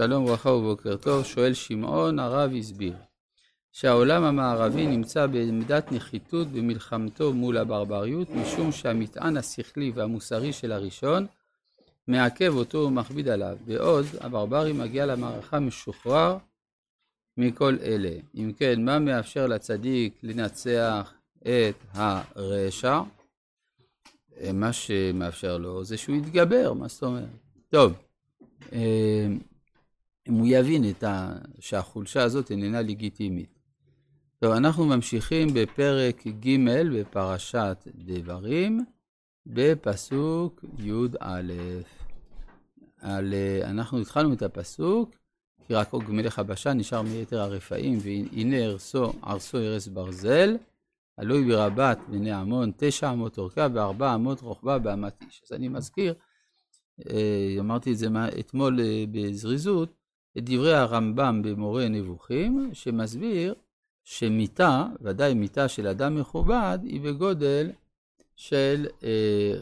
שלום וברכה ובוקר טוב, שואל שמעון, הרב הסביר שהעולם המערבי נמצא בעמדת נחיתות במלחמתו מול הברבריות משום שהמטען השכלי והמוסרי של הראשון מעכב אותו ומכביד עליו, בעוד הברברי מגיע למערכה משוחרר מכל אלה. אם כן, מה מאפשר לצדיק לנצח את הרשע? מה שמאפשר לו זה שהוא יתגבר, מה זאת אומרת? טוב, אה, אם הוא יבין את ה... שהחולשה הזאת איננה לגיטימית. טוב, אנחנו ממשיכים בפרק ג' בפרשת דברים, בפסוק י"א. על, אנחנו התחלנו את הפסוק, כי רק עוג מלך הבשן נשאר מיתר הרפאים, והנה ארסו, ארסו ארס ברזל, עלוי ברבת בני עמון, תשע אמות אורכה וארבע אמות רוחבה באמת איש. אז אני מזכיר, אה, אמרתי את זה אתמול אה, בזריזות, את דברי הרמב"ם במורה נבוכים, שמסביר שמיטה, ודאי מיטה של אדם מכובד, היא בגודל של אה,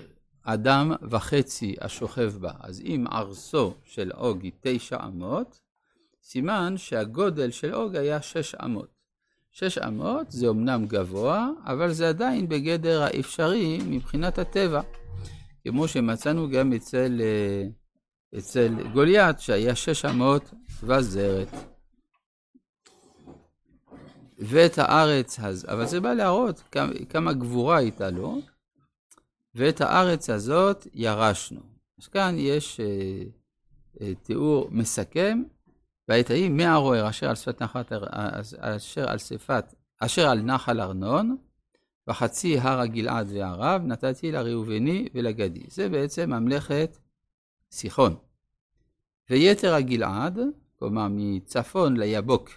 אדם וחצי השוכב בה. אז אם ארסו של עוג היא תשע אמות, סימן שהגודל של עוג היה שש אמות. שש אמות זה אמנם גבוה, אבל זה עדיין בגדר האפשרי מבחינת הטבע. כמו שמצאנו גם אצל, אה, אצל גוליית, שהיה שש אמות וזרת. ואת הארץ הזאת, אבל זה בא להראות כמה, גבורה הייתה לו, ואת הארץ הזאת ירשנו. אז כאן יש אה, אה, תיאור מסכם, ואת ההיא מהרוער אשר על שפת נחת, אשר על שפת, אשר על נחל ארנון, וחצי הר הגלעד והערב, נתתי לראובני ולגדי. זה בעצם ממלכת סיחון. ויתר הגלעד, כלומר מצפון ליבוק,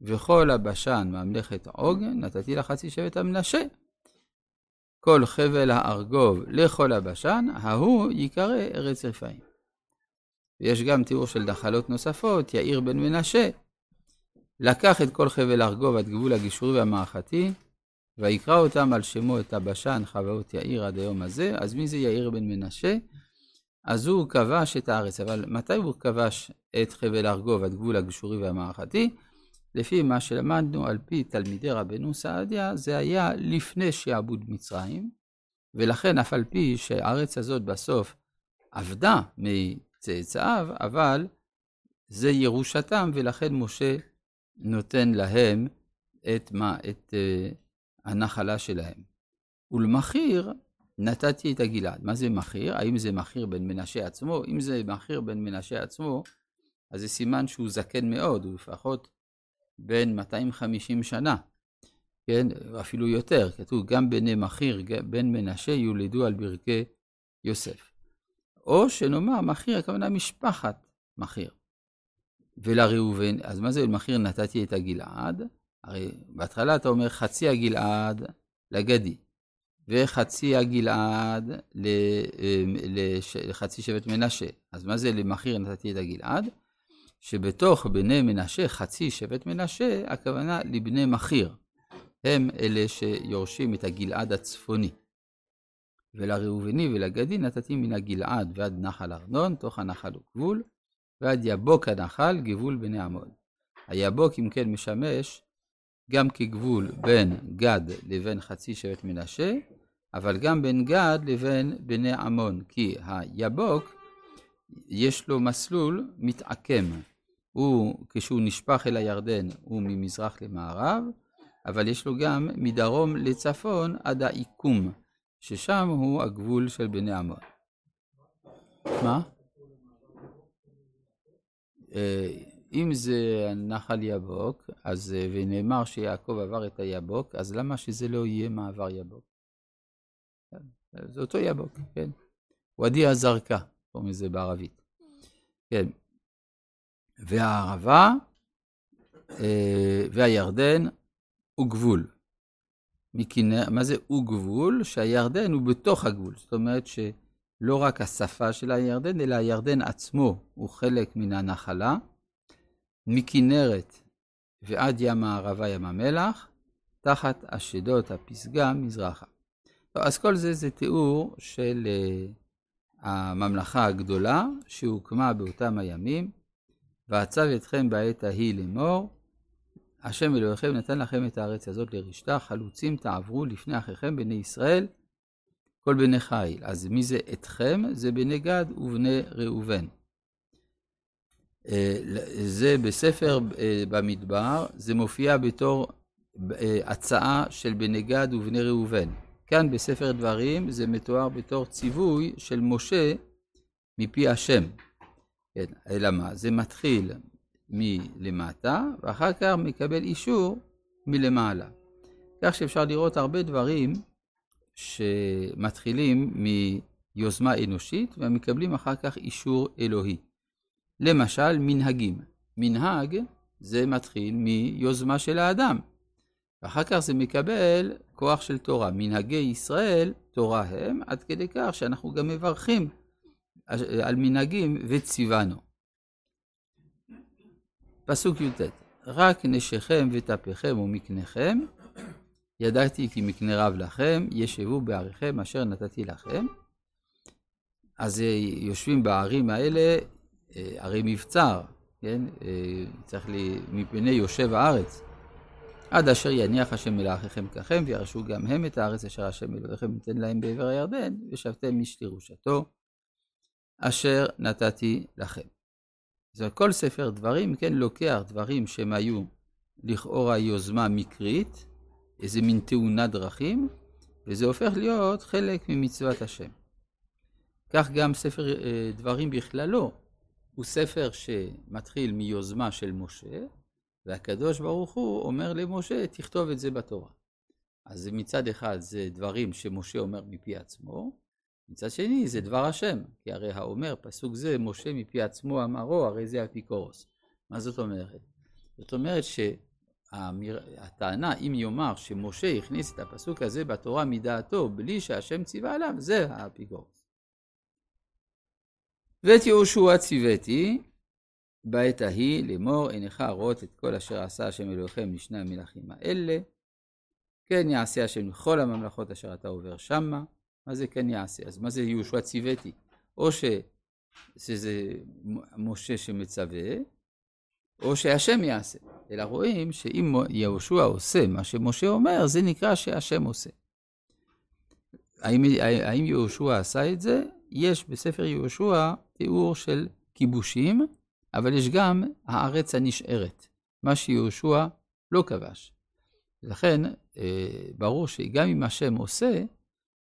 וכל הבשן ממלכת עוג, נתתי לחצי שבט המנשה. כל חבל הארגוב לכל הבשן, ההוא ייקרא ארץ רפאים. ויש גם תיאור של נחלות נוספות, יאיר בן מנשה. לקח את כל חבל ארגוב עד גבול הגישורי והמערכתי, ויקרא אותם על שמו את הבשן חבאות יאיר עד היום הזה. אז מי זה יאיר בן מנשה? אז הוא כבש את הארץ, אבל מתי הוא כבש את חבל ארגוב עד גבול הגישורי והמערכתי? לפי מה שלמדנו על פי תלמידי רבנו סעדיה, זה היה לפני שעבוד מצרים, ולכן אף על פי שהארץ הזאת בסוף עבדה מצאצאיו, אבל זה ירושתם, ולכן משה נותן להם את מה? את uh, הנחלה שלהם. ולמחיר נתתי את הגלעד. מה זה מחיר? האם זה מחיר בן מנשה עצמו? אם זה מחיר בן מנשה עצמו, אז זה סימן שהוא זקן מאוד, הוא לפחות בן 250 שנה, כן? אפילו יותר. כתוב, גם בני מחיר, בן מנשה יולדו על ברכי יוסף. או שנאמר, מחיר, הכוונה משפחת מחיר. ולראובן, אז מה זה מחיר נתתי את הגלעד? הרי בהתחלה אתה אומר חצי הגלעד לגדי, וחצי הגלעד אמ, לחצי שבט מנשה. אז מה זה למחיר נתתי את הגלעד? שבתוך בני מנשה, חצי שבט מנשה, הכוונה לבני מחיר. הם אלה שיורשים את הגלעד הצפוני. ולראובני ולגדי נתתי מן הגלעד ועד נחל ארנון, תוך הנחל וגבול, ועד יבוק הנחל, גבול בני עמוד. היבוק אם כן משמש גם כגבול בין גד לבין חצי שבט מנשה, אבל גם בין גד לבין בני עמון, כי היבוק יש לו מסלול מתעקם. הוא, כשהוא נשפך אל הירדן, הוא ממזרח למערב, אבל יש לו גם מדרום לצפון עד העיקום, ששם הוא הגבול של בני עמון. מה? אה, אם זה נחל יבוק, אז, אה, ונאמר שיעקב עבר את היבוק, אז למה שזה לא יהיה מעבר יבוק? זה אותו יבוק, כן. ואדי הזרקה, קוראים לזה בערבית. כן. והערבה אה, והירדן הוא גבול. מכנר, מה זה הוא גבול? שהירדן הוא בתוך הגבול. זאת אומרת שלא רק השפה של הירדן, אלא הירדן עצמו הוא חלק מן הנחלה. מכנרת ועד ים הערבה, ים המלח, תחת אשדות הפסגה מזרחה. טוב, אז כל זה זה תיאור של uh, הממלכה הגדולה שהוקמה באותם הימים, ועצב אתכם בעת ההיא לאמור, השם אלוהיכם נתן לכם את הארץ הזאת לרשתה, חלוצים תעברו לפני אחיכם בני ישראל, כל בני חיל. אז מי זה אתכם? זה בני גד ובני ראובן. אה, זה בספר אה, במדבר, זה מופיע בתור הצעה של בני גד ובני ראובן. כאן בספר דברים זה מתואר בתור ציווי של משה מפי השם. כן, אלא מה? זה מתחיל מלמטה, ואחר כך מקבל אישור מלמעלה. כך שאפשר לראות הרבה דברים שמתחילים מיוזמה אנושית ומקבלים אחר כך אישור אלוהי. למשל, מנהגים. מנהג זה מתחיל מיוזמה של האדם, ואחר כך זה מקבל כוח של תורה. מנהגי ישראל, תורה הם, עד כדי כך שאנחנו גם מברכים על מנהגים וציוונו. פסוק י"ט: רק נשיכם וטפיכם ומקניכם, ידעתי כי מקנה רב לכם, ישבו בעריכם אשר נתתי לכם. אז אה, יושבים בערים האלה, אה, ערי מבצר, כן? אה, צריך לי, מפני יושב הארץ. עד אשר יניח השם מלאכיכם ככם, וירשו גם הם את הארץ אשר השם אלוהיכם ייתן להם בעבר הירדן, ושבתם איש לירושתו, אשר נתתי לכם. זה כל ספר דברים, כן, לוקח דברים שהם היו לכאורה יוזמה מקרית, איזה מין תאונת דרכים, וזה הופך להיות חלק ממצוות השם. כך גם ספר אה, דברים בכללו, הוא ספר שמתחיל מיוזמה של משה, והקדוש ברוך הוא אומר למשה, תכתוב את זה בתורה. אז מצד אחד זה דברים שמשה אומר מפי עצמו, מצד שני זה דבר השם, כי הרי האומר, פסוק זה, משה מפי עצמו אמרו, הרי זה אפיקורוס. מה זאת אומרת? זאת אומרת שהטענה, אם יאמר שמשה הכניס את הפסוק הזה בתורה מדעתו, בלי שהשם ציווה עליו, זה האפיקורוס. ואת יהושע ציוויתי, בעת ההיא לאמור, עיניך רואות את כל אשר עשה השם אלוהיכם לשני המלכים האלה, כן יעשה השם לכל הממלכות אשר אתה עובר שמה. מה זה כן יעשה? אז מה זה יהושע ציוויתי? או ש... שזה משה שמצווה, או שהשם יעשה. אלא רואים שאם יהושע עושה מה שמשה אומר, זה נקרא שהשם עושה. האם, האם יהושע עשה את זה? יש בספר יהושע תיאור של כיבושים, אבל יש גם הארץ הנשארת, מה שיהושע לא כבש. לכן, אה, ברור שגם אם השם עושה,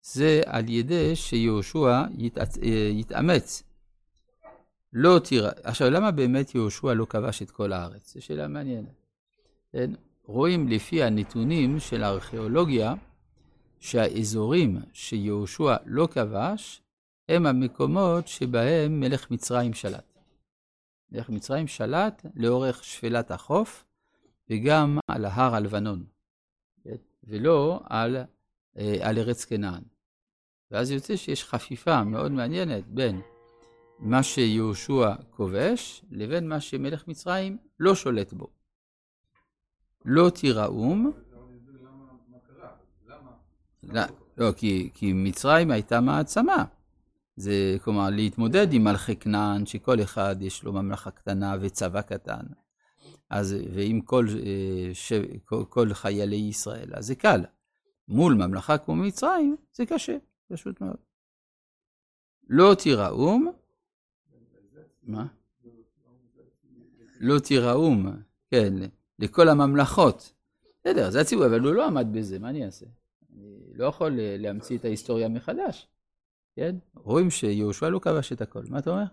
זה על ידי שיהושע ית, יתאמץ. לא תירא... עכשיו, למה באמת יהושע לא כבש את כל הארץ? זו שאלה מעניינת. כן? רואים לפי הנתונים של הארכיאולוגיה, שהאזורים שיהושע לא כבש, הם המקומות שבהם מלך מצרים שלט. מלך מצרים שלט לאורך שפלת החוף, וגם על ההר הלבנון, כן? ולא על, אה, על ארץ כנען. ואז יוצא שיש חפיפה מאוד מעניינת בין מה שיהושע כובש לבין מה שמלך מצרים לא שולט בו. לא תיראום. לא, לא כי, כי מצרים הייתה מעצמה. זה כלומר להתמודד עם מלכי כנען, שכל אחד יש לו ממלכה קטנה וצבא קטן. אז, ועם כל, אה, ש, כל, כל חיילי ישראל, אז זה קל. מול ממלכה כמו מצרים, זה קשה. פשוט מאוד. לא תיראום, מה? לא תיראום, כן, לכל הממלכות. בסדר, זה הציווי, אבל הוא לא עמד בזה, מה אני אעשה? אני לא יכול להמציא את ההיסטוריה מחדש, כן? רואים שיהושע לא כבש את הכל, מה אתה אומר?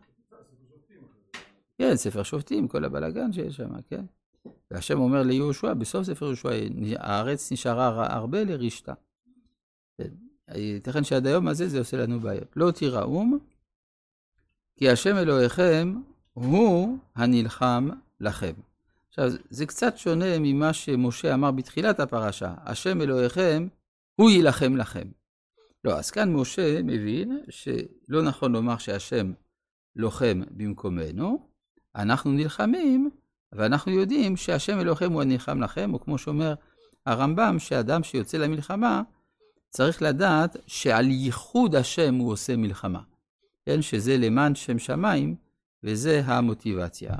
כן, ספר שופטים, כל הבלאגן שיש שם, כן? והשם אומר ליהושע, בסוף ספר יהושע, הארץ נשארה הרבה לרשתה. כן. ייתכן שעד היום הזה זה עושה לנו בעיות. לא תיראום, כי השם אלוהיכם הוא הנלחם לכם. עכשיו, זה קצת שונה ממה שמשה אמר בתחילת הפרשה, השם אלוהיכם הוא יילחם לכם. לא, אז כאן משה מבין שלא נכון לומר שהשם לוחם במקומנו, אנחנו נלחמים, ואנחנו יודעים שהשם אלוהיכם הוא הנלחם לכם, או כמו שאומר הרמב"ם, שאדם שיוצא למלחמה, צריך לדעת שעל ייחוד השם הוא עושה מלחמה. כן, שזה למען שם שמיים, וזה המוטיבציה.